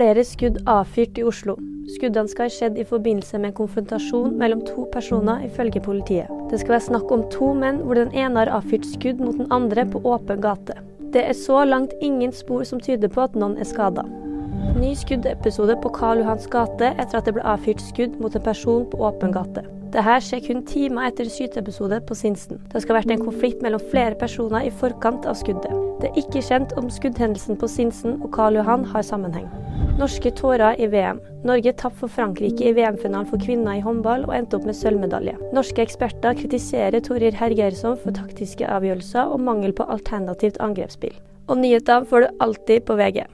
Flere skudd avfyrt i Oslo. Skuddene skal ha skjedd i forbindelse med en konfrontasjon mellom to personer, ifølge politiet. Det skal være snakk om to menn hvor den ene har avfyrt skudd mot den andre på åpen gate. Det er så langt ingen spor som tyder på at noen er skada. Ny skuddepisode på Karl Johans gate etter at det ble avfyrt skudd mot en person på åpen gate. Dette skjer kun timer etter skyteepisode på Sinsen. Det skal ha vært en konflikt mellom flere personer i forkant av skuddet. Det er ikke kjent om skuddhendelsen på Sinsen og Karl Johan har sammenheng. Norske tårer i VM. Norge tapte for Frankrike i VM-finalen for kvinner i håndball og endte opp med sølvmedalje. Norske eksperter kritiserer Torir Hergersson for taktiske avgjørelser og mangel på alternativt angrepsspill. Og nyheter får du alltid på VG.